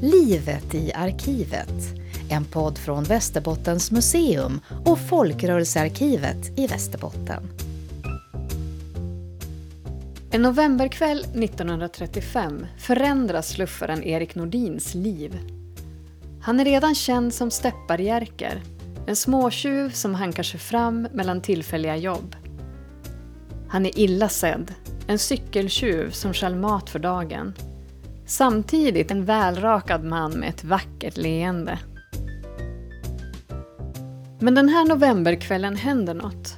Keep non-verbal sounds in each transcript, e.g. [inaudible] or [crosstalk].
Livet i arkivet. En podd från Västerbottens museum och Folkrörelsearkivet i Västerbotten. En novemberkväll 1935 förändras luffaren Erik Nordins liv. Han är redan känd som Stepparjerker, en småtjuv som hankar sig fram mellan tillfälliga jobb. Han är illa sedd, en cykeltjuv som stjäl mat för dagen. Samtidigt en välrakad man med ett vackert leende. Men den här novemberkvällen händer något.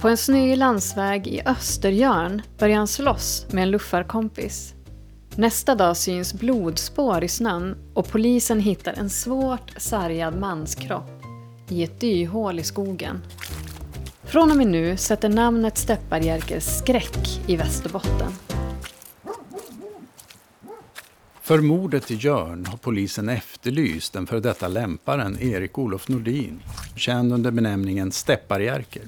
På en snöig landsväg i Österjörn börjar han slåss med en luffarkompis. Nästa dag syns blodspår i snön och polisen hittar en svårt sargad manskropp i ett dyhål i skogen. Från och med nu sätter namnet Stepparjerker skräck i Västerbotten. För mordet i Jörn har polisen efterlyst den före detta lämparen Erik-Olof Nordin, känd under benämningen Stepparjerker.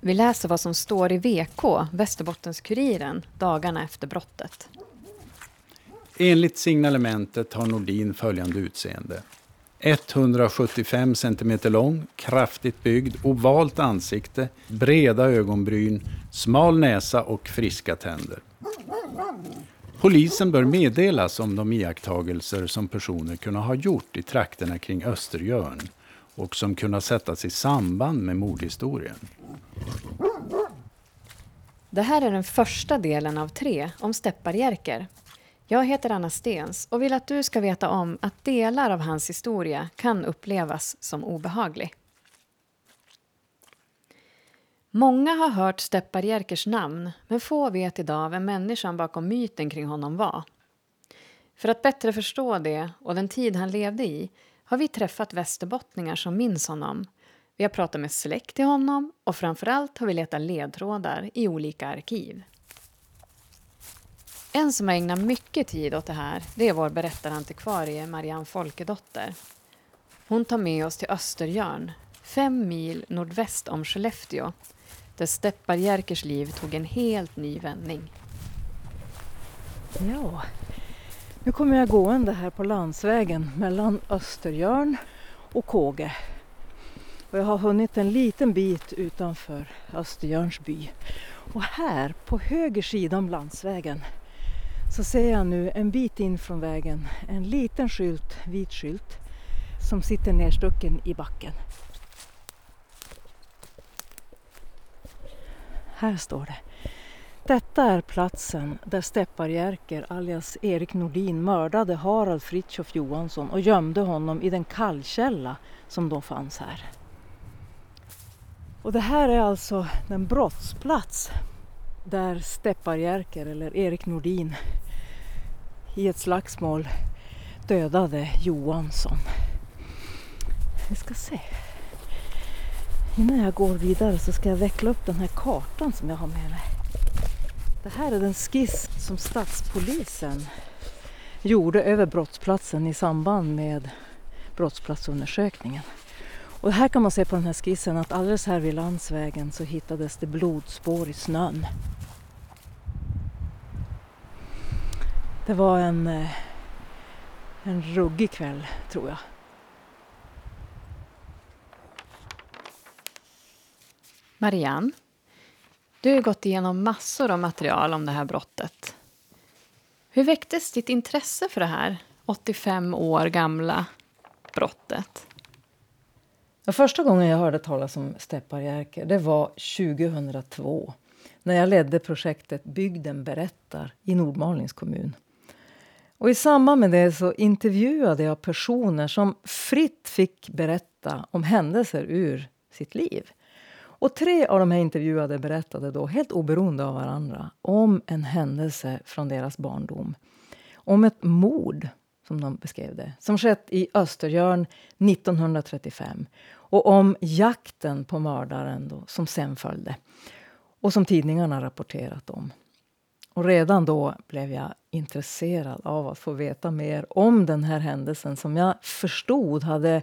Vi läser vad som står i VK, Västerbottens-Kuriren, dagarna efter brottet. Enligt signalementet har Nordin följande utseende. 175 cm lång, kraftigt byggd, ovalt ansikte, breda ögonbryn, smal näsa och friska tänder. Polisen bör meddelas om de iakttagelser som personer kunna ha gjort i trakterna kring Östergörn och som kunna sättas i samband med mordhistorien. Det här är den första delen av tre om Stepparjerker. Jag heter Anna Stens och vill att du ska veta om att delar av hans historia kan upplevas som obehaglig. Många har hört Steppar-Jerkers namn, men få vet idag vem människan bakom myten kring honom var. För att bättre förstå det och den tid han levde i har vi träffat västerbottningar som minns honom. Vi har pratat med släkt till honom och framförallt har vi letat ledtrådar i olika arkiv. En som har ägnat mycket tid åt det här det är vår berättarantikvarie Marianne Folkedotter. Hon tar med oss till Österjörn, fem mil nordväst om Skellefteå där Steppar-Jerkers liv tog en helt ny vändning. Ja, nu kommer jag gående här på landsvägen mellan Österjörn och Kåge. Och jag har hunnit en liten bit utanför Österjörns by. Och här på höger sida om landsvägen så ser jag nu en bit in från vägen en liten skylt, vit skylt som sitter nerstucken i backen. Här står det. Detta är platsen där Steppar-Jerker alias Erik Nordin mördade Harald Fritiof Johansson och gömde honom i den kallkälla som då fanns här. Och det här är alltså den brottsplats där Steppar-Jerker eller Erik Nordin i ett slagsmål dödade Johansson. Vi ska se. Innan jag går vidare så ska jag veckla upp den här kartan som jag har med mig. Det här är den skiss som stadspolisen gjorde över brottsplatsen i samband med brottsplatsundersökningen. Och här kan man se på den här skissen att alldeles här vid landsvägen så hittades det blodspår i snön. Det var en, eh, en ruggig kväll tror jag. Marianne, du har gått igenom massor av material om det här brottet. Hur väcktes ditt intresse för det här 85 år gamla brottet? första gången jag hörde talas om Stepparjerker det var 2002 när jag ledde projektet Bygden berättar i Nordmalings kommun. Och I samband med det så intervjuade jag personer som fritt fick berätta om händelser ur sitt liv. Och Tre av de här intervjuade berättade då, helt oberoende av varandra om en händelse från deras barndom. Om ett mord, som de beskrev det, som skett i Östergörn 1935 och om jakten på mördaren då, som sen följde och som tidningarna rapporterat om. Och redan då blev jag intresserad av att få veta mer om den här händelsen som jag förstod hade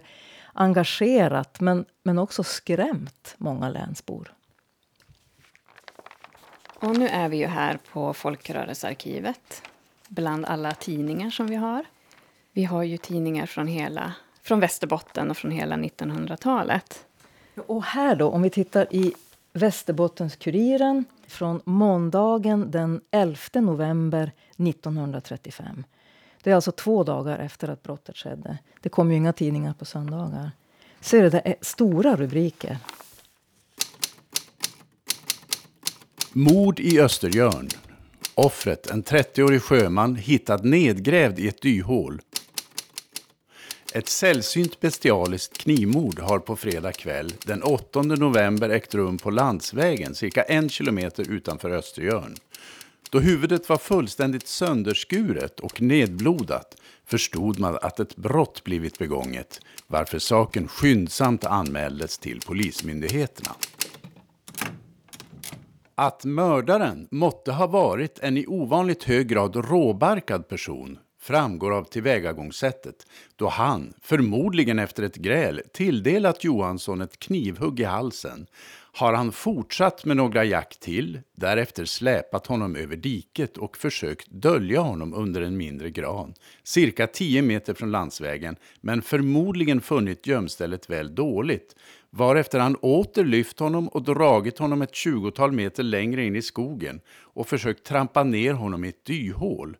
engagerat men, men också skrämt många länsbor. Och nu är vi ju här på Folkrörelsearkivet bland alla tidningar som vi har. Vi har ju tidningar från hela från Västerbotten och från hela 1900-talet. Och här då, om vi tittar i Västerbottens-Kuriren från måndagen den 11 november 1935. Det är alltså två dagar efter att brottet skedde. Det kom ju inga tidningar på söndagar. Ser du, det är stora rubriker. Mord i Östergörn. Offret, en 30-årig sjöman, hittad nedgrävd i ett dyhål. Ett sällsynt bestialiskt knivmord har på fredag kväll den 8 november ägt rum på landsvägen cirka en kilometer utanför Östergörn. Då huvudet var fullständigt sönderskuret och nedblodat förstod man att ett brott blivit begånget varför saken skyndsamt anmäldes till polismyndigheterna. Att mördaren måtte ha varit en i ovanligt hög grad råbarkad person framgår av tillvägagångssättet då han, förmodligen efter ett gräl, tilldelat Johansson ett knivhugg i halsen har han fortsatt med några jack till, därefter släpat honom över diket och försökt dölja honom under en mindre gran, cirka 10 meter från landsvägen, men förmodligen funnit gömstället väl dåligt, varefter han åter lyft honom och dragit honom ett tjugotal meter längre in i skogen och försökt trampa ner honom i ett dyhål.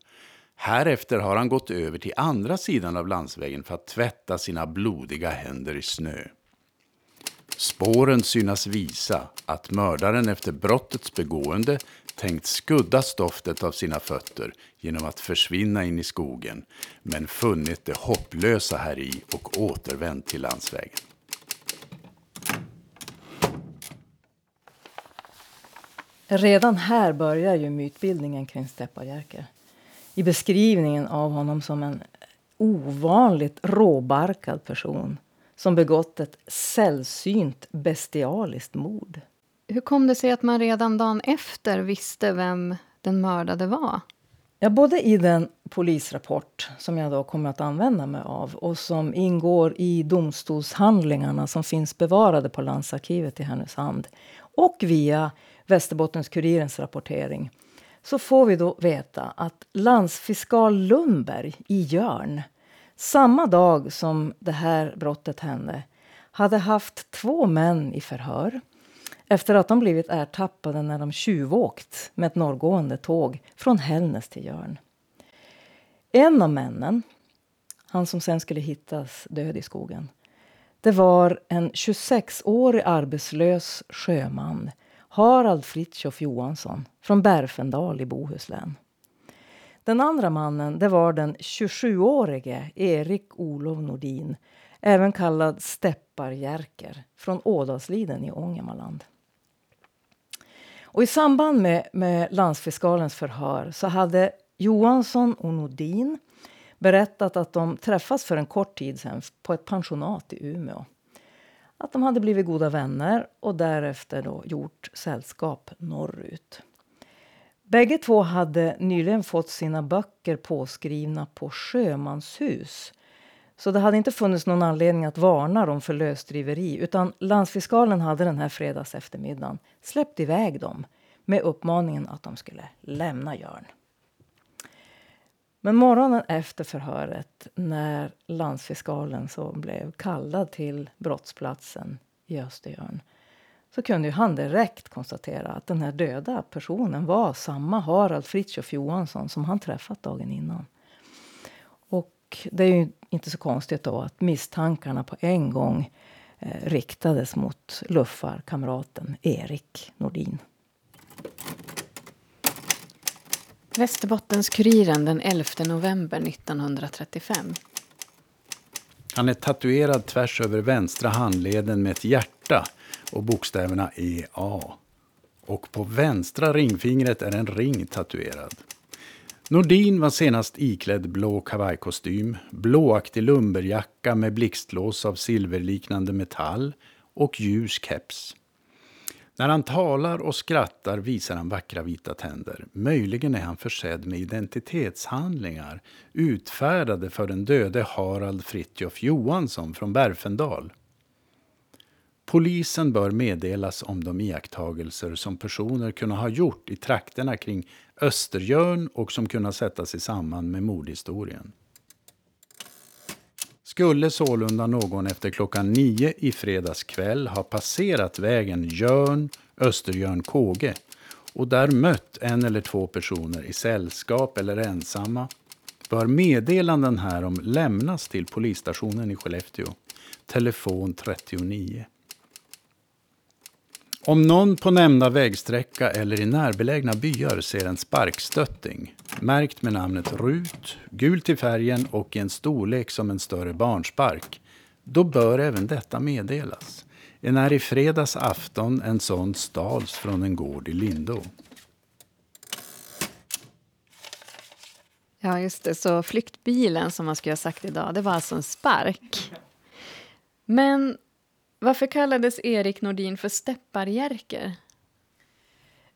Härefter har han gått över till andra sidan av landsvägen för att tvätta sina blodiga händer i snö. Spåren synas visa att mördaren efter brottets begående tänkt skudda stoftet av sina fötter genom att försvinna in i skogen, men funnit det hopplösa här i och återvänt till landsvägen. Redan här börjar ju mytbildningen kring Stepojerke i beskrivningen av honom som en ovanligt råbarkad person som begått ett sällsynt bestialiskt mord. Hur kom det sig att man redan dagen efter visste vem den mördade var? Ja, både i den polisrapport som jag då kommer att använda mig av och som ingår i domstolshandlingarna som finns bevarade på Landsarkivet i Härnösand och via Västerbottens-Kurirens rapportering så får vi då veta att landsfiskal Lundberg i Jörn samma dag som det här brottet hände hade haft två män i förhör efter att de blivit ertappade när de tjuvåkt med ett norrgående tåg från Hällnäs till Jörn. En av männen, han som sen skulle hittas död i skogen det var en 26-årig arbetslös sjöman Harald Fritiof Johansson från Berfendal i Bohuslän. Den andra mannen det var den 27-årige Erik Olof Nordin även kallad Stepparjerker från Ådalsliden i Ångermanland. Och I samband med, med landsfiskalens förhör så hade Johansson och Nordin berättat att de träffats för en kort tid sedan på ett pensionat i Umeå att de hade blivit goda vänner och därefter då gjort sällskap norrut. Bägge två hade nyligen fått sina böcker påskrivna på sjömanshus. Så det hade inte funnits någon anledning att varna dem för lösdriveri utan landsfiskalen hade den här fredags eftermiddagen släppt iväg dem med uppmaningen att de skulle lämna Jörn. Men morgonen efter förhöret, när landsfiskalen så blev kallad till brottsplatsen i Östergörn så kunde han direkt konstatera att den här döda personen var samma Harald Fritiof Johansson som han träffat dagen innan. Och det är ju inte så konstigt då att misstankarna på en gång eh, riktades mot luffarkamraten Erik Nordin. Västerbottens-Kuriren den 11 november 1935. Han är tatuerad tvärs över vänstra handleden med ett hjärta och bokstäverna EA. Och på vänstra ringfingret är en ring tatuerad. Nordin var senast iklädd blå kavajkostym, blåaktig lumberjacka med blixtlås av silverliknande metall och ljus keps. När han talar och skrattar visar han vackra vita tänder. Möjligen är han försedd med identitetshandlingar utfärdade för den döde Harald Fritjof Johansson från Berfendal. Polisen bör meddelas om de iakttagelser som personer kunde ha gjort i trakterna kring Östergörn och som kunde sättas i samband med mordhistorien. skulle sålunda någon efter klockan nio i fredags kväll ha passerat vägen Jörn, Österjörn, Kåge och där mött en eller två personer i sällskap eller ensamma bör meddelanden härom lämnas till polisstationen i Skellefteå. Telefon 39. Om någon på nämnda vägsträcka eller i närbelägna byar ser en sparkstötting märkt med namnet Rut, gult i färgen och i en storlek som en större barnspark, då bör även detta meddelas. Enär i fredags afton en sån stals från en gård i Lindå. Ja, just det. Så flyktbilen som man skulle ha sagt idag, det var alltså en spark. Men varför kallades Erik Nordin för Stepparjerker?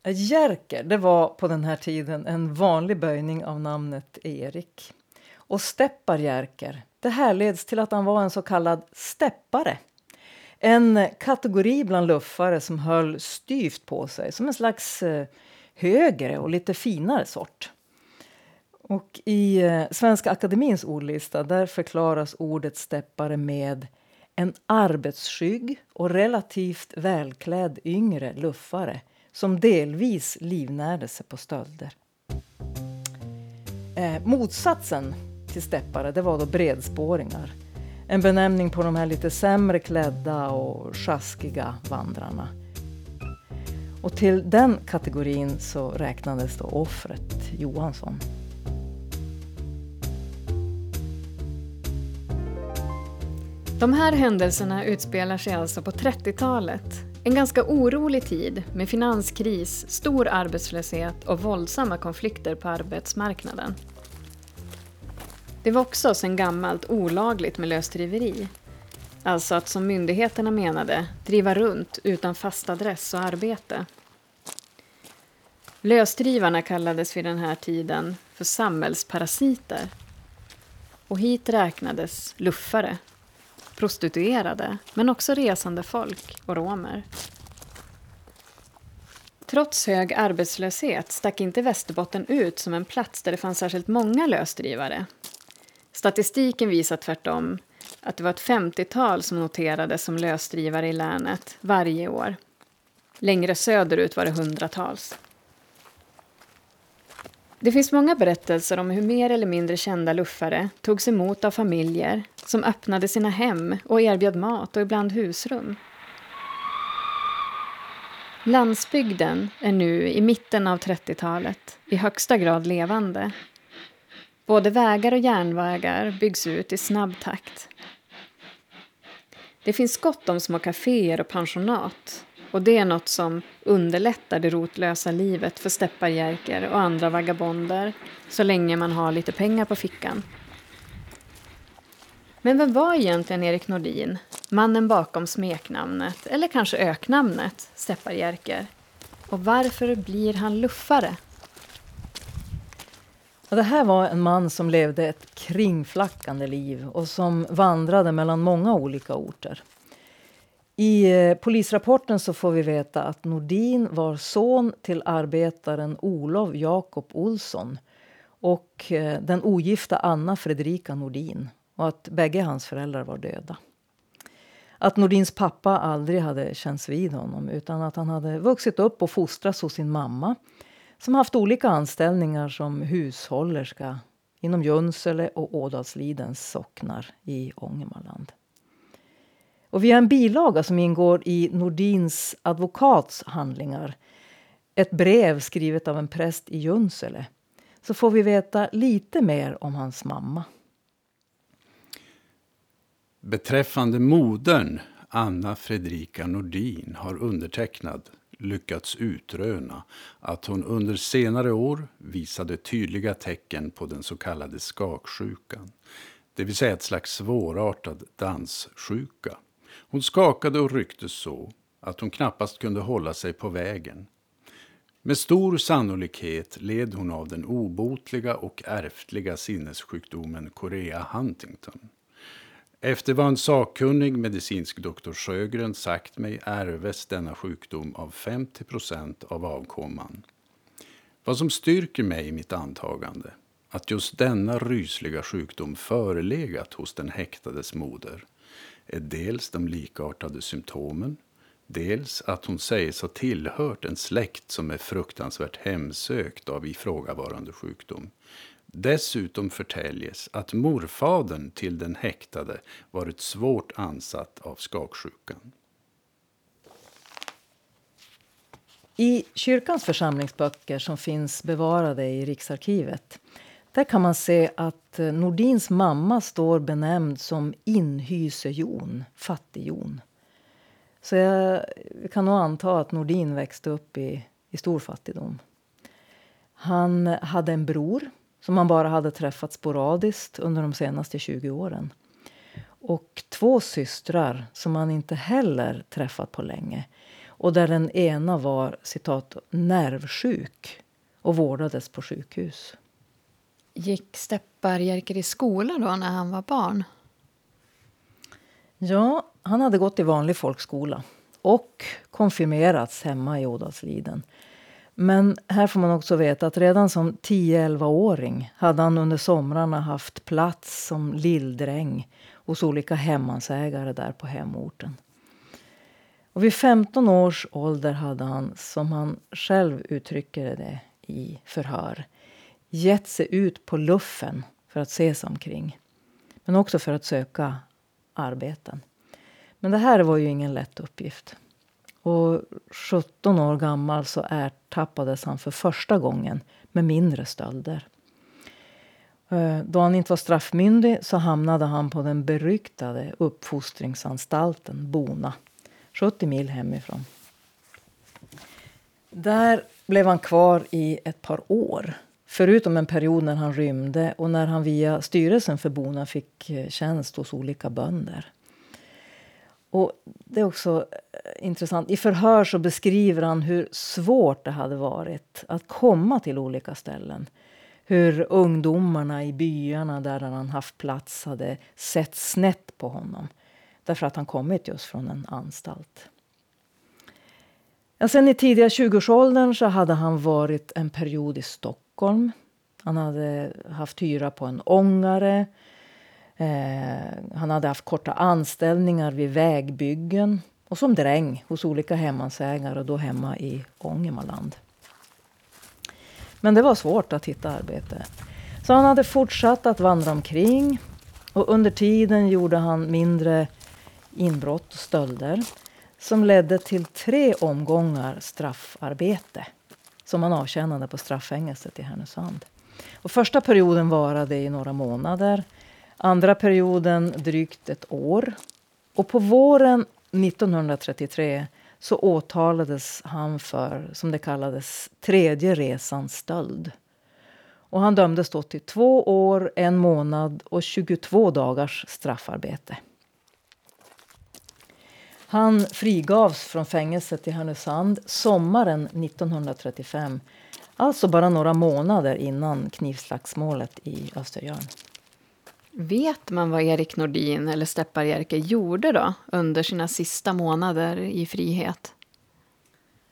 Jerker det var på den här tiden en vanlig böjning av namnet Erik. Och Stepparjerker det härleds till att han var en så kallad steppare. En kategori bland luffare som höll styvt på sig, som en slags eh, högre och lite finare sort. Och I eh, Svenska Akademins ordlista där förklaras ordet steppare med en arbetsskygg och relativt välklädd yngre luffare som delvis livnärde sig på stölder. Eh, motsatsen till steppare det var då bredspåringar. En benämning på de här lite sämre klädda och sjaskiga vandrarna. Och till den kategorin så räknades då offret Johansson. De här händelserna utspelar sig alltså på 30-talet. En ganska orolig tid med finanskris, stor arbetslöshet och våldsamma konflikter på arbetsmarknaden. Det var också sedan gammalt olagligt med lösdriveri. Alltså att som myndigheterna menade, driva runt utan fast adress och arbete. Lösdrivarna kallades vid den här tiden för samhällsparasiter. Och hit räknades luffare prostituerade, men också resande folk och romer. Trots hög arbetslöshet stack inte Västerbotten ut som en plats där det fanns särskilt många lösdrivare. Statistiken visar tvärtom att det var ett 50-tal som noterades som lösdrivare i länet varje år. Längre söderut var det hundratals. Det finns många berättelser om hur mer eller mindre kända luffare togs emot av familjer som öppnade sina hem och erbjöd mat och ibland husrum. Landsbygden är nu, i mitten av 30-talet, i högsta grad levande. Både vägar och järnvägar byggs ut i snabb takt. Det finns gott om små kaféer och pensionat och det är något som underlättar det rotlösa livet för stepparjärker och andra vagabonder så länge man har lite pengar på fickan. Men vem var egentligen Erik Nordin? Mannen bakom smeknamnet, eller kanske öknamnet, Stepparjärker. Och varför blir han luffare? Det här var en man som levde ett kringflackande liv och som vandrade mellan många olika orter. I eh, polisrapporten så får vi veta att Nordin var son till arbetaren Olof Jakob Olsson och eh, den ogifta Anna Fredrika Nordin och att bägge hans föräldrar var döda. Att Nordins pappa aldrig hade känts vid honom utan att han hade vuxit upp och fostrats hos sin mamma som haft olika anställningar som hushållerska inom Junsele och Ådalslidens socknar i Ångermanland. Och har en bilaga som ingår i Nordins advokats handlingar ett brev skrivet av en präst i Junsele så får vi veta lite mer om hans mamma. Beträffande modern, Anna Fredrika Nordin, har undertecknad lyckats utröna att hon under senare år visade tydliga tecken på den så kallade skaksjukan. Det vill säga ett slags svårartad danssjuka. Hon skakade och ryckte så att hon knappast kunde hålla sig på vägen. Med stor sannolikhet led hon av den obotliga och ärftliga sinnessjukdomen Korea Huntington. Efter vad en sakkunnig medicinsk doktor Sjögren sagt mig ärves denna sjukdom av 50 procent av avkomman. Vad som styrker mig i mitt antagande att just denna rysliga sjukdom förelegat hos den häktades moder är dels de likartade symptomen, dels att hon sägs ha tillhört en släkt som är fruktansvärt hemsökt av ifrågavarande sjukdom. Dessutom förtäljes att morfadern till den häktade varit svårt ansatt av skaksjukan. I kyrkans församlingsböcker som finns bevarade i Riksarkivet där kan man se att eh, Nordins mamma står benämnd som Inhysejon, fattigjon. Så jag kan nog anta att Nordin växte upp i, i stor fattigdom. Han hade en bror som han bara hade träffat sporadiskt under de senaste 20 åren. Och två systrar som han inte heller träffat på länge. Och där den ena var citat, nervsjuk och vårdades på sjukhus. Gick Steppar Jerker i skola då när han var barn? Ja, han hade gått i vanlig folkskola och konfirmerats hemma i Ådalsliden. Men här får man också veta att redan som 10-11-åring hade han under somrarna haft plats som lilldräng hos olika hemmansägare där på hemorten. Och vid 15 års ålder hade han, som han själv uttrycker det i förhör, gett sig ut på luffen för att se sig omkring. Men också för att söka arbeten. Men det här var ju ingen lätt uppgift. Och 17 år gammal så ertappades han för första gången med mindre stölder. Eh, då han inte var straffmyndig så hamnade han på den beryktade uppfostringsanstalten Bona, 70 mil hemifrån. Där blev han kvar i ett par år Förutom en period när han rymde och när han via styrelsen för Bona fick eh, tjänst hos olika bönder. Och det är också eh, intressant. I förhör så beskriver han hur svårt det hade varit att komma till olika ställen. Hur ungdomarna i byarna där han haft plats hade sett snett på honom därför att han kommit just från en anstalt. Ja, sen i tidiga 20-årsåldern så hade han varit en period i Stockholm Stockholm. Han hade haft hyra på en ångare. Eh, han hade haft korta anställningar vid vägbyggen och som dräng hos olika hemmansägare, då hemma i Ångermanland. Men det var svårt att hitta arbete. Så han hade fortsatt att vandra omkring och under tiden gjorde han mindre inbrott och stölder som ledde till tre omgångar straffarbete som han avtjänade på straffängelset i Härnösand. Och första perioden varade i några månader. Andra perioden drygt ett år. Och på våren 1933 så åtalades han för, som det kallades, tredje resans stöld. Och han dömdes då till två år, en månad och 22 dagars straffarbete. Han frigavs från fängelset i Härnösand sommaren 1935. Alltså bara några månader innan knivslagsmålet i Östergörn. Vet man vad Erik Nordin eller Steppar Jerker gjorde då under sina sista månader i frihet?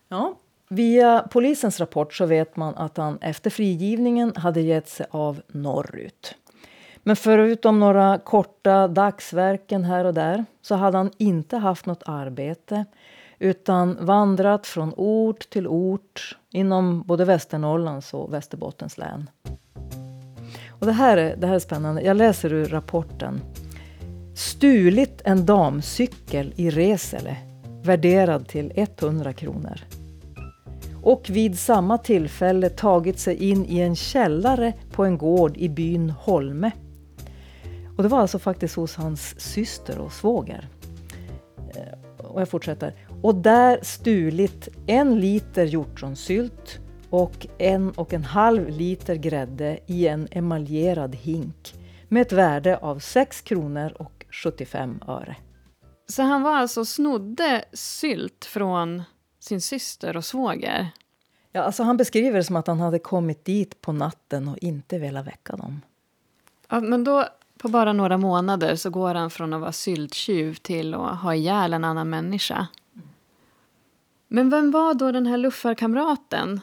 Ja, via polisens rapport så vet man att han efter frigivningen hade gett sig av norrut. Men förutom några korta dagsverken här och där så hade han inte haft något arbete utan vandrat från ort till ort inom både Västernorrlands och Västerbottens län. Och det, här är, det här är spännande. Jag läser ur rapporten. Stulit en damcykel i Resele värderad till 100 kronor. Och vid samma tillfälle tagit sig in i en källare på en gård i byn Holme och det var alltså faktiskt hos hans syster och svåger. Eh, och jag fortsätter. Och där stulit en liter hjortronsylt och en och en halv liter grädde i en emaljerad hink med ett värde av 6 kronor och 75 öre. Så han var alltså snodde sylt från sin syster och svåger? Ja, alltså han beskriver det som att han hade kommit dit på natten och inte velat väcka dem. Ja, men då på bara några månader så går han från att vara sylttjuv till att ha ihjäl en annan människa. Men vem var då den här luffarkamraten?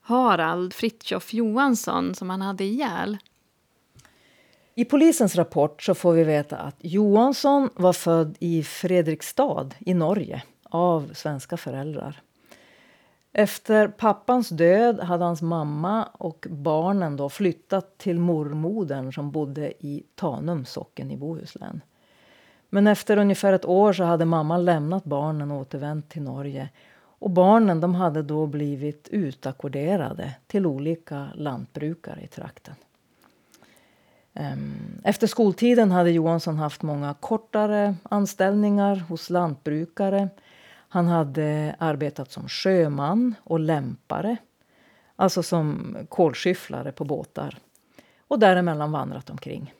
Harald Fritjof Johansson som han hade ihjäl? I polisens rapport så får vi veta att Johansson var född i Fredrikstad i Norge av svenska föräldrar. Efter pappans död hade hans mamma och barnen då flyttat till mormodern som bodde i Tanum socken i Bohuslän. Men efter ungefär ett år så hade mamman lämnat barnen och återvänt till Norge. Och barnen de hade då blivit utakkorderade till olika lantbrukare i trakten. Ehm, efter skoltiden hade Johansson haft många kortare anställningar hos lantbrukare. Han hade arbetat som sjöman och lämpare, alltså som kolskyfflare på båtar och däremellan vandrat omkring.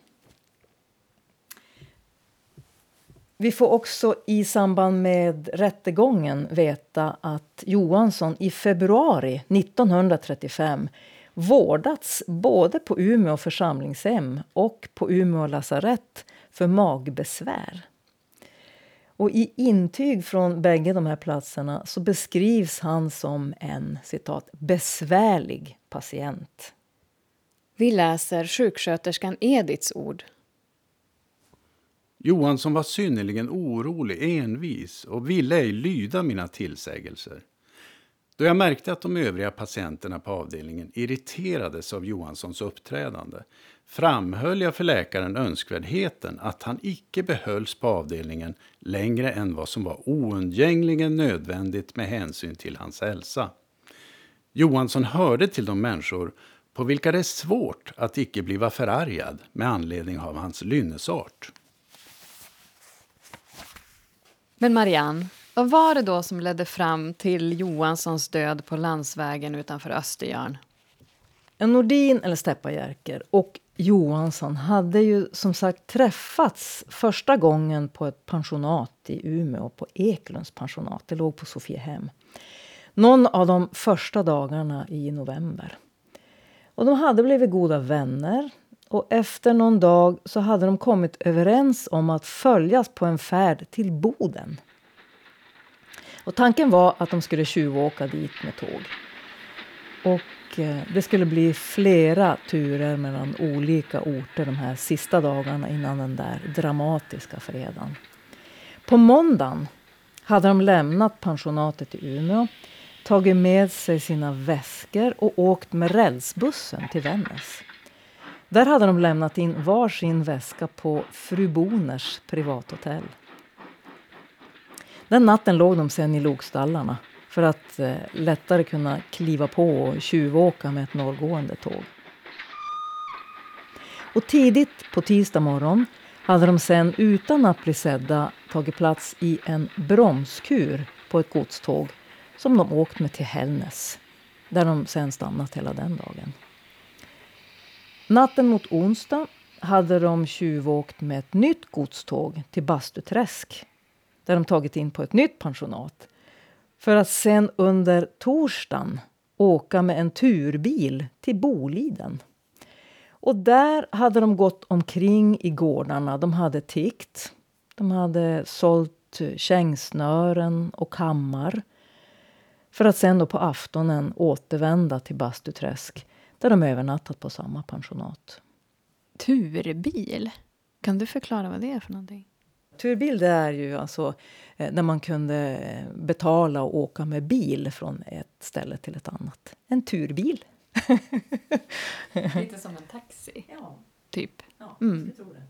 Vi får också i samband med rättegången veta att Johansson i februari 1935 vårdats både på Umeå församlingshem och på Umeå lasarett för magbesvär. Och I intyg från bägge de här platserna så beskrivs han som en citat, besvärlig patient. Vi läser sjuksköterskan Edits ord. Johansson var synnerligen orolig, envis och ville ej lyda mina tillsägelser. Då jag märkte att de övriga patienterna på avdelningen irriterades av Johanssons uppträdande framhöll jag för läkaren önskvärdheten att han icke behölls på avdelningen längre än vad som var oundgängligen nödvändigt med hänsyn till hans hälsa. Johansson hörde till de människor på vilka det är svårt att icke bliva förargad med anledning av hans lynnesart. Men Marianne, vad var det då som ledde fram till Johanssons död på landsvägen utanför Östergörn? Nordin eller Steppajärker och Johansson hade ju som sagt träffats första gången på ett pensionat i Umeå, på Eklunds pensionat. Det låg på Sofiehem. Någon av de första dagarna i november. Och de hade blivit goda vänner och efter någon dag så hade de kommit överens om att följas på en färd till Boden. Och tanken var att de skulle tjuvåka dit med tåg. Och Eh, det skulle bli flera turer mellan olika orter de här sista dagarna innan den där dramatiska fredagen. På måndagen hade de lämnat pensionatet i Umeå, tagit med sig sina väskor och åkt med rälsbussen till Vännäs. Där hade de lämnat in var sin väska på Fru Boners privathotell. Den natten låg de sen i lokstallarna för att eh, lättare kunna kliva på och tjuvåka med ett norrgående tåg. Och tidigt på tisdag morgon hade de sen utan att bli sedda tagit plats i en bromskur på ett godståg som de åkt med till Hällnäs där de sen stannat hela den dagen. Natten mot onsdag hade de tjuvåkt med ett nytt godståg till Bastuträsk där de tagit in på ett nytt pensionat för att sen under torsdagen åka med en turbil till Boliden. Och där hade de gått omkring i gårdarna. De hade tiggt, de hade sålt kängsnören och kammar för att sen då på aftonen återvända till Bastuträsk där de övernattat på samma pensionat. Turbil? Kan du förklara vad det är för någonting? Turbil det är ju alltså eh, när man kunde betala och åka med bil från ett ställe till ett annat. En turbil. [laughs] Lite som en taxi, ja. typ. Ja, Mm. det.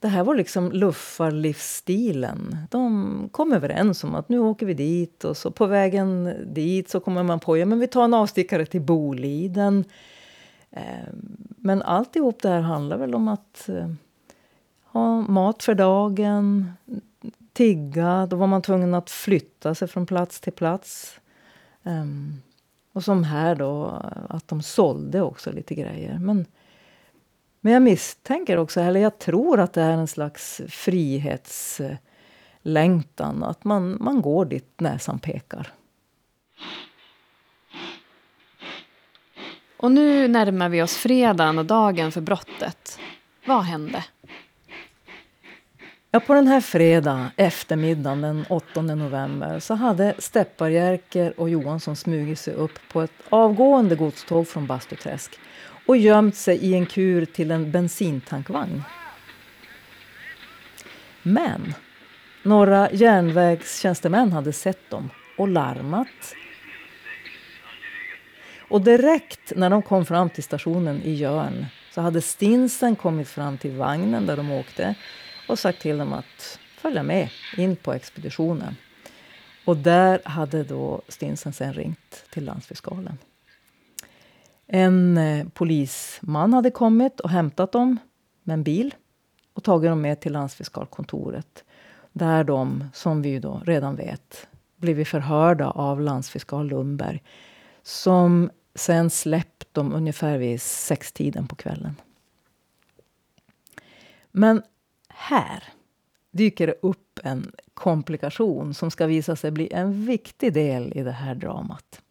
det här var liksom luffarlivsstilen. De kom överens om att nu åker vi dit och så på vägen dit så kommer man på ja, men vi tar en avstickare till Boliden. Eh, Men alltihop det här handlar väl om att eh, ha mat för dagen, tigga. Då var man tvungen att flytta sig från plats till plats. Um, och som här då, att de sålde också lite grejer. Men, men jag misstänker också, eller jag tror att det är en slags frihetslängtan. Att man, man går dit näsan pekar. Och nu närmar vi oss fredagen och dagen för brottet. Vad hände? Ja, på den här fredag eftermiddagen den 8 november så hade Stepparjärker och Johansson smugit sig upp på ett avgående godståg från Bastuträsk och gömt sig i en kur till en bensintankvagn. Men några järnvägstjänstemän hade sett dem och larmat. Och direkt när de kom fram till stationen i Jörn så hade Stinsen kommit fram till vagnen där de åkte och sagt till dem att följa med in på expeditionen. Och där hade då Stinsen sen ringt till landsfiskalen. En eh, polisman hade kommit och hämtat dem med en bil och tagit dem med till landsfiskalkontoret där de, som vi då redan vet, blivit förhörda av landsfiskal Lundberg som sen släppt dem ungefär vid sextiden på kvällen. Men här dyker det upp en komplikation som ska visa sig bli en viktig del i det här dramat.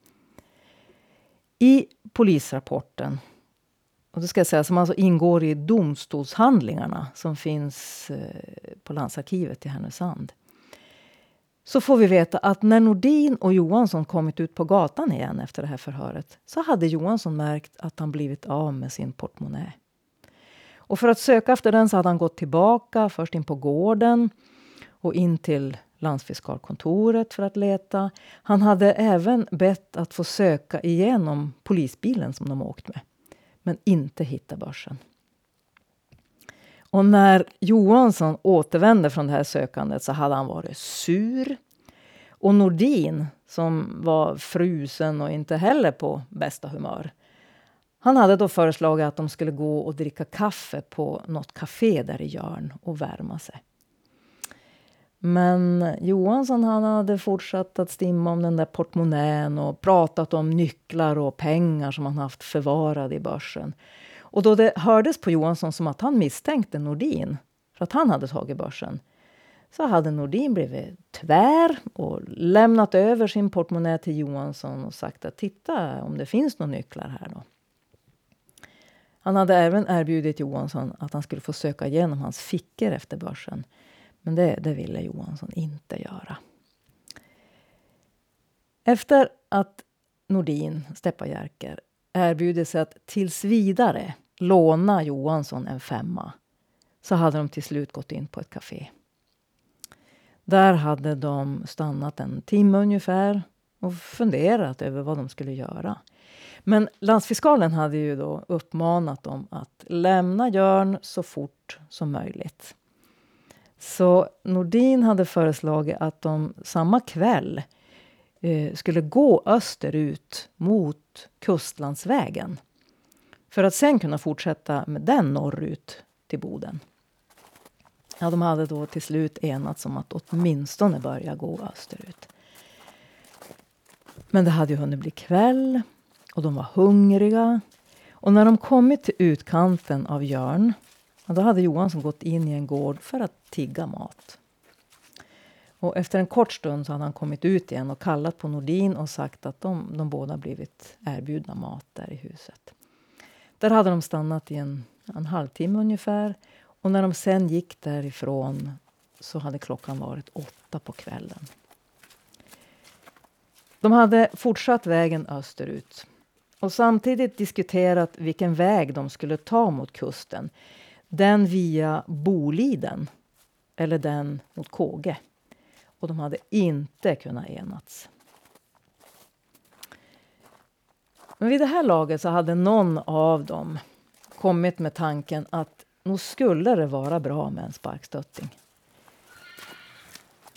I polisrapporten, och det ska jag säga, som alltså ingår i domstolshandlingarna som finns eh, på landsarkivet i Härnösand så får vi veta att när Nordin och Johansson kommit ut på gatan igen efter det här förhöret så hade Johansson märkt att han blivit av med sin portmonnä. Och för att söka efter den så hade han gått tillbaka, först in på gården och in till landsfiskalkontoret för att leta. Han hade även bett att få söka igenom polisbilen som de åkt med, men inte hitta börsen. Och när Johansson återvände från det här sökandet så hade han varit sur. Och Nordin, som var frusen och inte heller på bästa humör, han hade då föreslagit att de skulle gå och dricka kaffe på något café där i Jörn och värma sig. Men Johansson han hade fortsatt att stimma om den där portmonnän och pratat om nycklar och pengar som han haft förvarade i börsen. Och då det hördes på Johansson som att han misstänkte Nordin för att han hade tagit börsen så hade Nordin blivit tvär och lämnat över sin portmonnä till Johansson och sagt att titta om det finns några nycklar här då. Han hade även erbjudit Johansson att han skulle få söka igenom hans fickor efter börsen. Men det, det ville Johansson inte göra. Efter att Nordin, Steppajärker, erbjudit sig att tills vidare låna Johansson en femma så hade de till slut gått in på ett café. Där hade de stannat en timme ungefär och funderat över vad de skulle göra. Men landsfiskalen hade ju då uppmanat dem att lämna Jörn så fort som möjligt. Så Nordin hade föreslagit att de samma kväll eh, skulle gå österut mot Kustlandsvägen för att sen kunna fortsätta med den norrut till Boden. Ja, de hade då till slut enats om att åtminstone börja gå österut. Men det hade ju hunnit bli kväll och de var hungriga. Och när de kommit till utkanten av Jörn, då hade Johansson gått in i en gård för att tigga mat. Och efter en kort stund så hade han kommit ut igen och kallat på Nordin och sagt att de, de båda blivit erbjudna mat där i huset. Där hade de stannat i en, en halvtimme ungefär. Och när de sen gick därifrån så hade klockan varit åtta på kvällen. De hade fortsatt vägen österut och samtidigt diskuterat vilken väg de skulle ta mot kusten. Den via Boliden eller den mot Kåge. Och de hade inte kunnat enats. Men vid det här laget så hade någon av dem kommit med tanken att nog skulle det vara bra med en sparkstötting.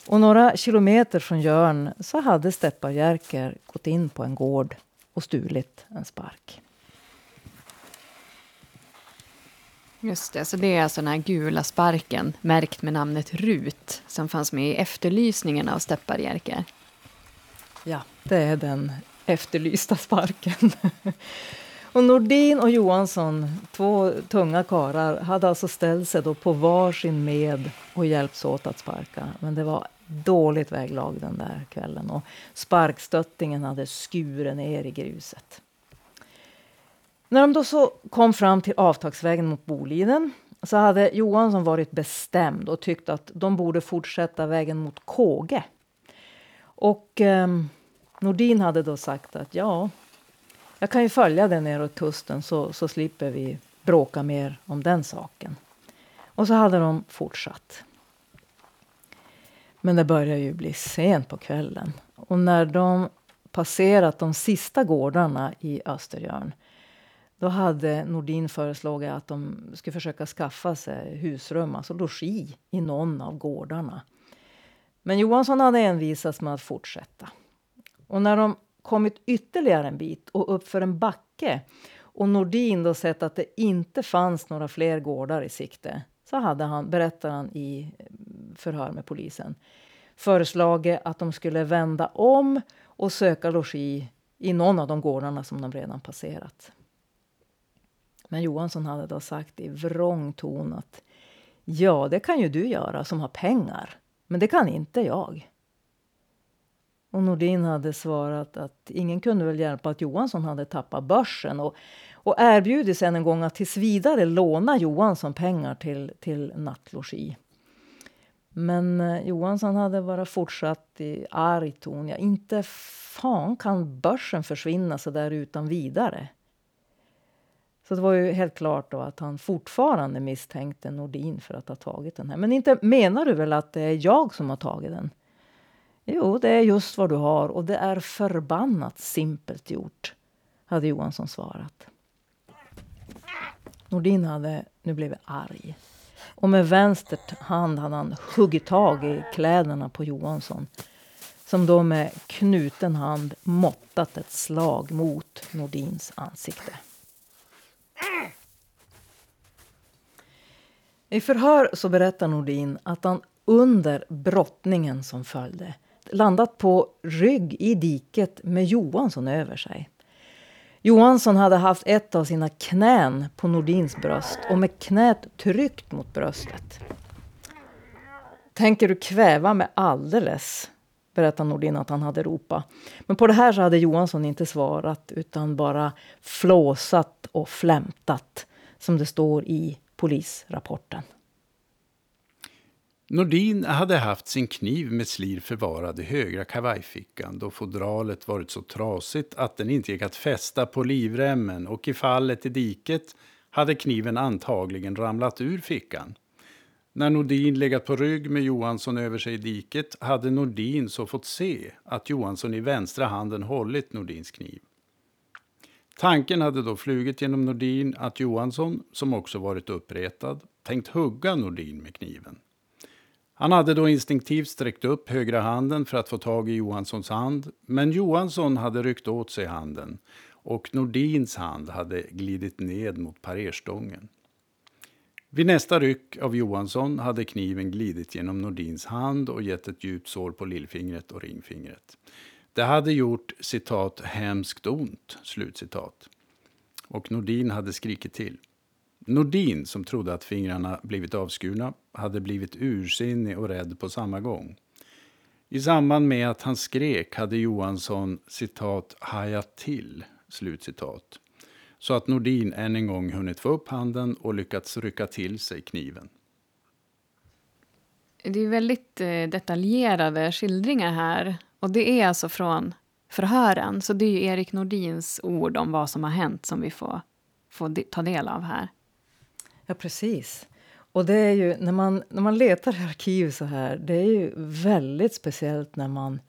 Och några kilometer från Jörn så hade Steppar gått in på en gård och stulit en spark. Just det, så det är alltså den här gula sparken märkt med namnet RUT som fanns med i efterlysningen av Stepparjärker. Ja, det är den efterlysta sparken. [laughs] och Nordin och Johansson, två tunga karar, hade alltså ställt sig då på varsin med och hjälpts åt att sparka. Men det var dåligt väglag den där kvällen och sparkstöttingen hade skurit ner i gruset. När de då så kom fram till avtagsvägen mot Boliden så hade Johansson varit bestämd och tyckt att de borde fortsätta vägen mot Kåge. Och eh, Nordin hade då sagt att ja, jag kan ju följa den neråt kusten så, så slipper vi bråka mer om den saken. Och så hade de fortsatt. Men det började ju bli sent på kvällen. Och när de passerat de sista gårdarna i Östergörn då hade Nordin föreslagit att de skulle försöka skaffa sig husrum, alltså logi, i någon av gårdarna. Men Johansson hade envisats med att fortsätta. Och när de kommit ytterligare en bit och uppför en backe och Nordin då sett att det inte fanns några fler gårdar i sikte så hade han, berättar han i eh, förhör med polisen, föreslagit att de skulle vända om och söka logi i någon av de gårdarna som de redan passerat. Men Johansson hade då sagt i vrång ton att ja, det kan ju du göra som har pengar, men det kan inte jag. Och Nordin hade svarat att ingen kunde väl hjälpa att Johansson hade tappat börsen och, och erbjudit sig en gång att tills vidare låna Johansson pengar till, till nattlogi. Men eh, Johansson hade bara fortsatt i arg ton. Ja, inte fan kan börsen försvinna så där utan vidare. Så det var ju helt klart då att han fortfarande misstänkte Nordin för att ha tagit den här. Men inte menar du väl att det är jag som har tagit den? Jo, det är just vad du har och det är förbannat simpelt gjort, hade Johansson svarat. Nordin hade nu blivit arg. Och med vänster hand hade han huggit tag i kläderna på Johansson som då med knuten hand måttat ett slag mot Nordins ansikte. I förhör så berättar Nordin att han under brottningen som följde landat på rygg i diket med Johansson över sig. Johansson hade haft ett av sina knän på Nordins bröst och med knät tryckt mot bröstet. Tänker du kväva mig alldeles? berättar Nordin att han hade ropat. Men på det här så hade Johansson inte svarat utan bara flåsat och flämtat som det står i polisrapporten. Nordin hade haft sin kniv med slir förvarad i högra kavajfickan då fodralet varit så trasigt att den inte gick att fästa på livremmen och i fallet i diket hade kniven antagligen ramlat ur fickan. När Nordin legat på rygg med Johansson över sig i diket hade Nordin så fått se att Johansson i vänstra handen hållit Nordins kniv. Tanken hade då flugit genom Nordin att Johansson, som också varit uppretad, tänkt hugga Nordin med kniven. Han hade då instinktivt sträckt upp högra handen för att få tag i Johanssons hand, men Johansson hade ryckt åt sig handen och Nordins hand hade glidit ned mot parerstången. Vid nästa ryck av Johansson hade kniven glidit genom Nordins hand och gett ett djupt sår på lillfingret och ringfingret. Det hade gjort citat hemskt ont, slutcitat. Och Nordin hade skrikit till. Nordin, som trodde att fingrarna blivit avskurna, hade blivit ursinnig och rädd på samma gång. I samband med att han skrek hade Johansson citat hajat till, slutcitat. Så att Nordin än en gång hunnit få upp handen och lyckats rycka till sig kniven. Det är väldigt eh, detaljerade skildringar här. Och det är alltså från förhören. Så det är ju Erik Nordins ord om vad som har hänt som vi får, får ta del av här. Ja, precis. Och det är ju, när man, när man letar i arkiv så här, det är ju väldigt speciellt när man,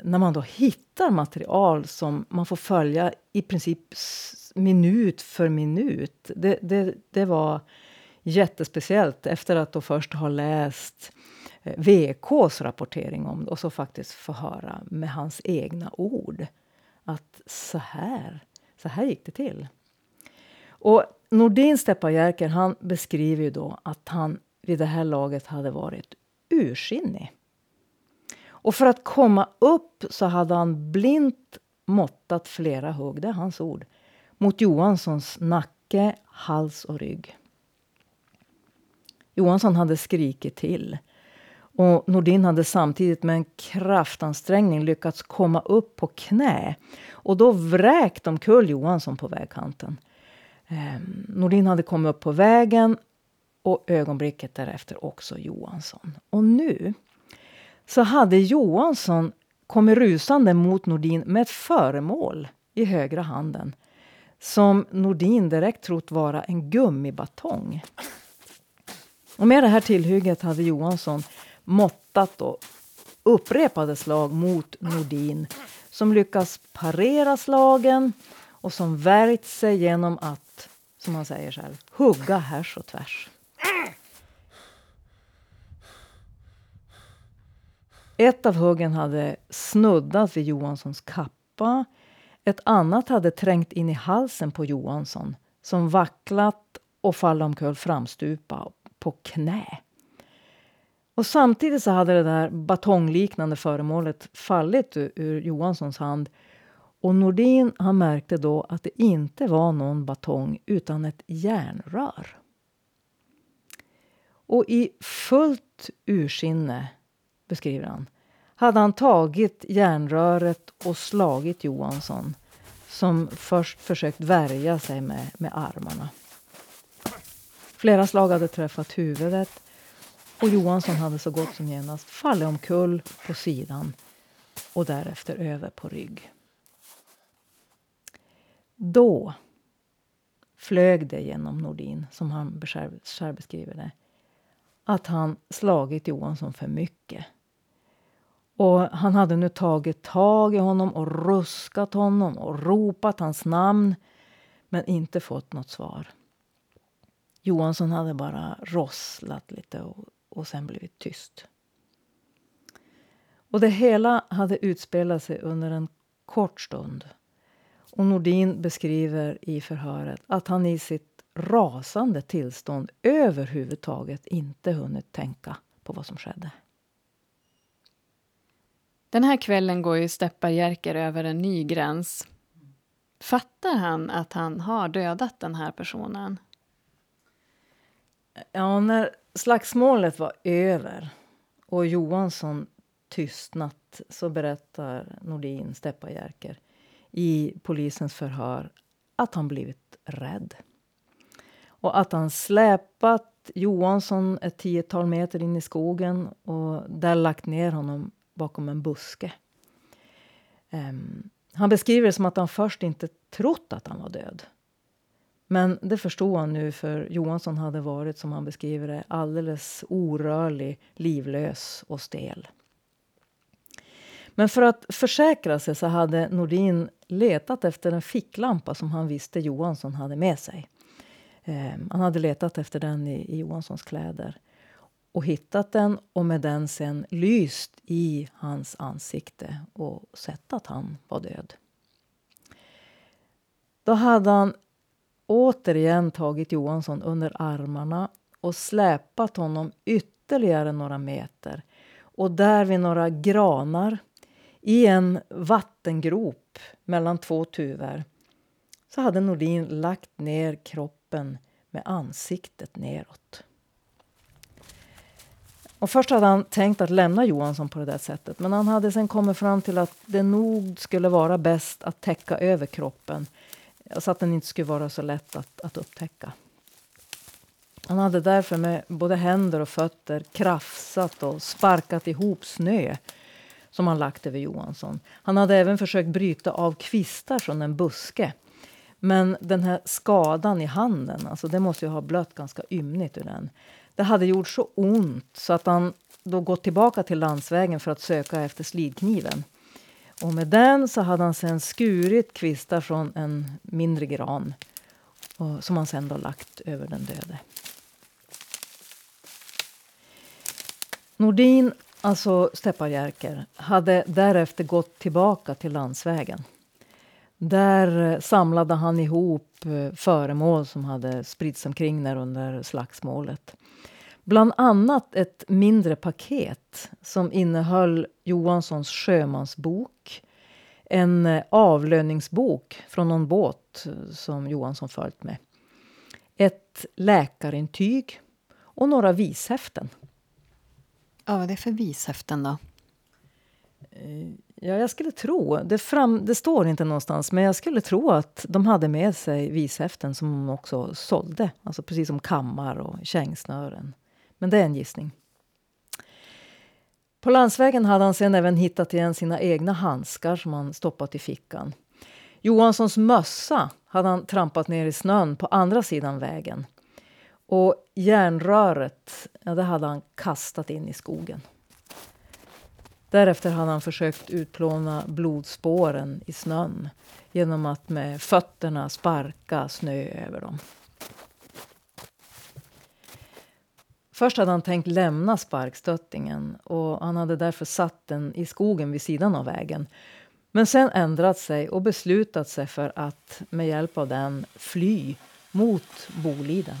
när man då hittar material som man får följa i princip minut för minut. Det, det, det var jättespeciellt efter att då först ha läst eh, VKs rapportering om det och så faktiskt få höra med hans egna ord att så här, så här gick det till. Och Nordin Stepajerker han beskriver ju då att han vid det här laget hade varit ursinnig. Och för att komma upp så hade han blint måttat flera hugg, det är hans ord, mot Johanssons nacke, hals och rygg. Johansson hade skrikit till. Och Nordin hade samtidigt med en kraftansträngning lyckats komma upp på knä. Och då vräkte omkull Johansson på vägkanten. Eh, Nordin hade kommit upp på vägen och ögonblicket därefter också Johansson. Och nu så hade Johansson kommit rusande mot Nordin med ett föremål i högra handen som Nordin direkt trott vara en gummibatong. Och med det här tillhygget hade Johansson måttat då upprepade slag mot Nordin som lyckas parera slagen och som värjt sig genom att, som han säger själv, hugga härs och tvärs. Ett av huggen hade snuddat vid Johanssons kappa. Ett annat hade trängt in i halsen på Johansson som vacklat och fallit omkull framstupa på knä. Och samtidigt så hade det där batongliknande föremålet fallit ur, ur Johanssons hand. Och Nordin han märkte då att det inte var någon batong utan ett järnrör. Och i fullt ursinne, beskriver han, hade han tagit järnröret och slagit Johansson som först försökt värja sig med, med armarna. Flera slag hade träffat huvudet och Johansson hade så gott som genast fallit omkull på sidan och därefter över på rygg. Då flög det genom Nordin, som han själv beskriver det, att han slagit Johansson för mycket. Och Han hade nu tagit tag i honom och ruskat honom och ropat hans namn men inte fått något svar. Johansson hade bara rosslat lite och, och sen blivit tyst. Och det hela hade utspelat sig under en kort stund. Och Nordin beskriver i förhöret att han i sitt rasande tillstånd överhuvudtaget inte hunnit tänka på vad som skedde. Den här kvällen går ju Steppar Jerker över en ny gräns. Fattar han att han har dödat den här personen? Ja, när slagsmålet var över och Johansson tystnat så berättar Nordin Steppajärker i polisens förhör att han blivit rädd. Och att han släpat Johansson ett tiotal meter in i skogen och där lagt ner honom bakom en buske. Um, han beskriver det som att han först inte trott att han var död. Men det förstod han nu, för Johansson hade varit, som han beskriver det, alldeles orörlig, livlös och stel. Men för att försäkra sig så hade Nordin letat efter en ficklampa som han visste Johansson hade med sig. Eh, han hade letat efter den i, i Johanssons kläder och hittat den och med den sen lyst i hans ansikte och sett att han var död. Då hade han återigen tagit Johansson under armarna och släpat honom ytterligare några meter. Och där vid några granar, i en vattengrop mellan två tuvor så hade Nordin lagt ner kroppen med ansiktet neråt. Och först hade han tänkt att lämna Johansson på det där sättet men han hade sen kommit fram till att det nog skulle vara bäst att täcka över kroppen så att den inte skulle vara så lätt att, att upptäcka. Han hade därför med både händer och fötter krafsat och sparkat ihop snö som han lagt över Johansson. Han hade även försökt bryta av kvistar från en buske. Men den här skadan i handen, alltså det måste ju ha blött ganska ymnigt ur den. Det hade gjort så ont så att han då gått tillbaka till landsvägen för att söka efter slidkniven. Och med den så hade han sen skurit kvistar från en mindre gran och, som han sen då lagt över den döde. Nordin, alltså Steppajärker, hade därefter gått tillbaka till landsvägen. Där eh, samlade han ihop eh, föremål som hade spritts omkring där under slagsmålet. Bland annat ett mindre paket som innehöll Johanssons sjömansbok en eh, avlöningsbok från någon båt som Johansson följt med. Ett läkarintyg och några vishäften. Ja, vad är det för vishäften då? Eh, ja, jag skulle tro, det, fram, det står inte någonstans, men jag skulle tro att de hade med sig vishäften som de också sålde. Alltså precis som kammar och kängsnören. Men det är en gissning. På landsvägen hade han sen även hittat igen sina egna handskar som han stoppat i fickan. Johanssons mössa hade han trampat ner i snön på andra sidan vägen. Och järnröret ja, det hade han kastat in i skogen. Därefter hade han försökt utplåna blodspåren i snön genom att med fötterna sparka snö över dem. Först hade han tänkt lämna sparkstöttingen och han hade därför satt den i skogen vid sidan av vägen. Men sen ändrat sig och beslutat sig för att med hjälp av den fly mot Boliden.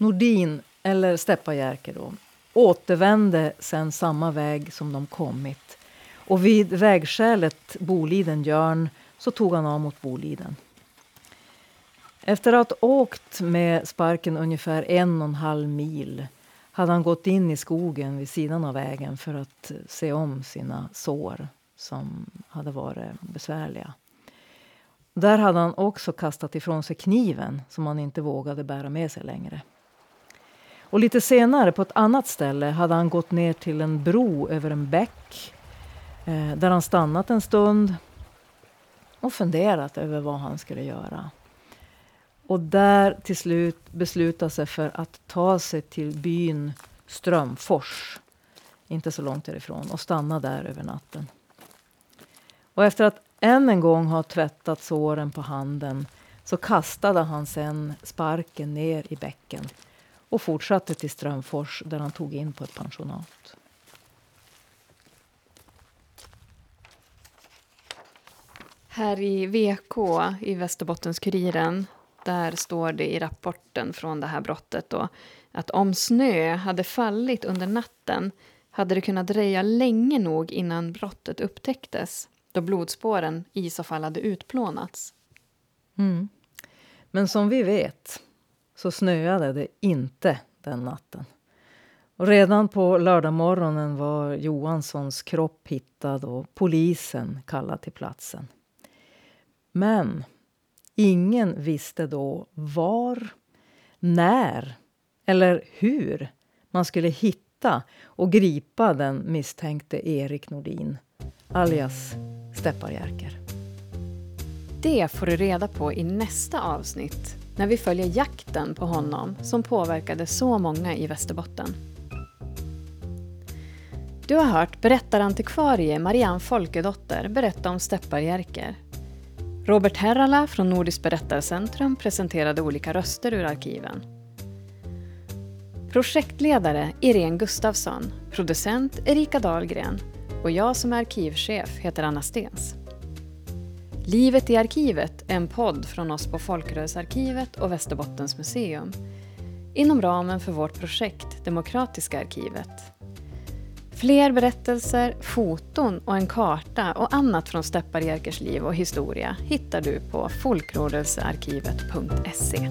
Nordin, eller Steppajärke då, återvände sen samma väg som de kommit. Och vid vägskälet Boliden-Jörn så tog han av mot Boliden. Efter att ha åkt med sparken ungefär en och en halv mil hade han gått in i skogen vid sidan av vägen för att se om sina sår som hade varit besvärliga. Där hade han också kastat ifrån sig kniven som han inte vågade bära med sig längre. Och lite senare, på ett annat ställe, hade han gått ner till en bro över en bäck eh, där han stannat en stund och funderat över vad han skulle göra. Och där till slut beslutade sig för att ta sig till byn Strömfors, inte så långt därifrån, och stanna där över natten. Och efter att än en gång ha tvättat såren på handen så kastade han sen sparken ner i bäcken och fortsatte till Strömfors där han tog in på ett pensionat. Här i VK, i Västerbottens-Kuriren, där står det i rapporten från det här brottet då, att om snö hade fallit under natten hade det kunnat dröja länge nog innan brottet upptäcktes då blodspåren i så fall hade utplånats. Mm. Men som vi vet så snöade det inte den natten. Och redan på lördagmorgonen var Johanssons kropp hittad och polisen kallad till platsen. Men ingen visste då var, när eller hur man skulle hitta och gripa den misstänkte Erik Nordin, alias Stepparjärker. Det får du reda på i nästa avsnitt när vi följer jakten på honom som påverkade så många i Västerbotten. Du har hört berättarantikvarie Marianne Folkedotter berätta om Stepparjärker. Robert Herrala från Nordiskt berättarcentrum presenterade olika röster ur arkiven. Projektledare Irene Gustafsson, producent Erika Dahlgren och jag som är arkivchef heter Anna Stens. Livet i arkivet är en podd från oss på Folkrörelsearkivet och Västerbottens museum inom ramen för vårt projekt Demokratiska arkivet. Fler berättelser, foton och en karta och annat från Steppar Jerkers liv och historia hittar du på folkrörelsearkivet.se.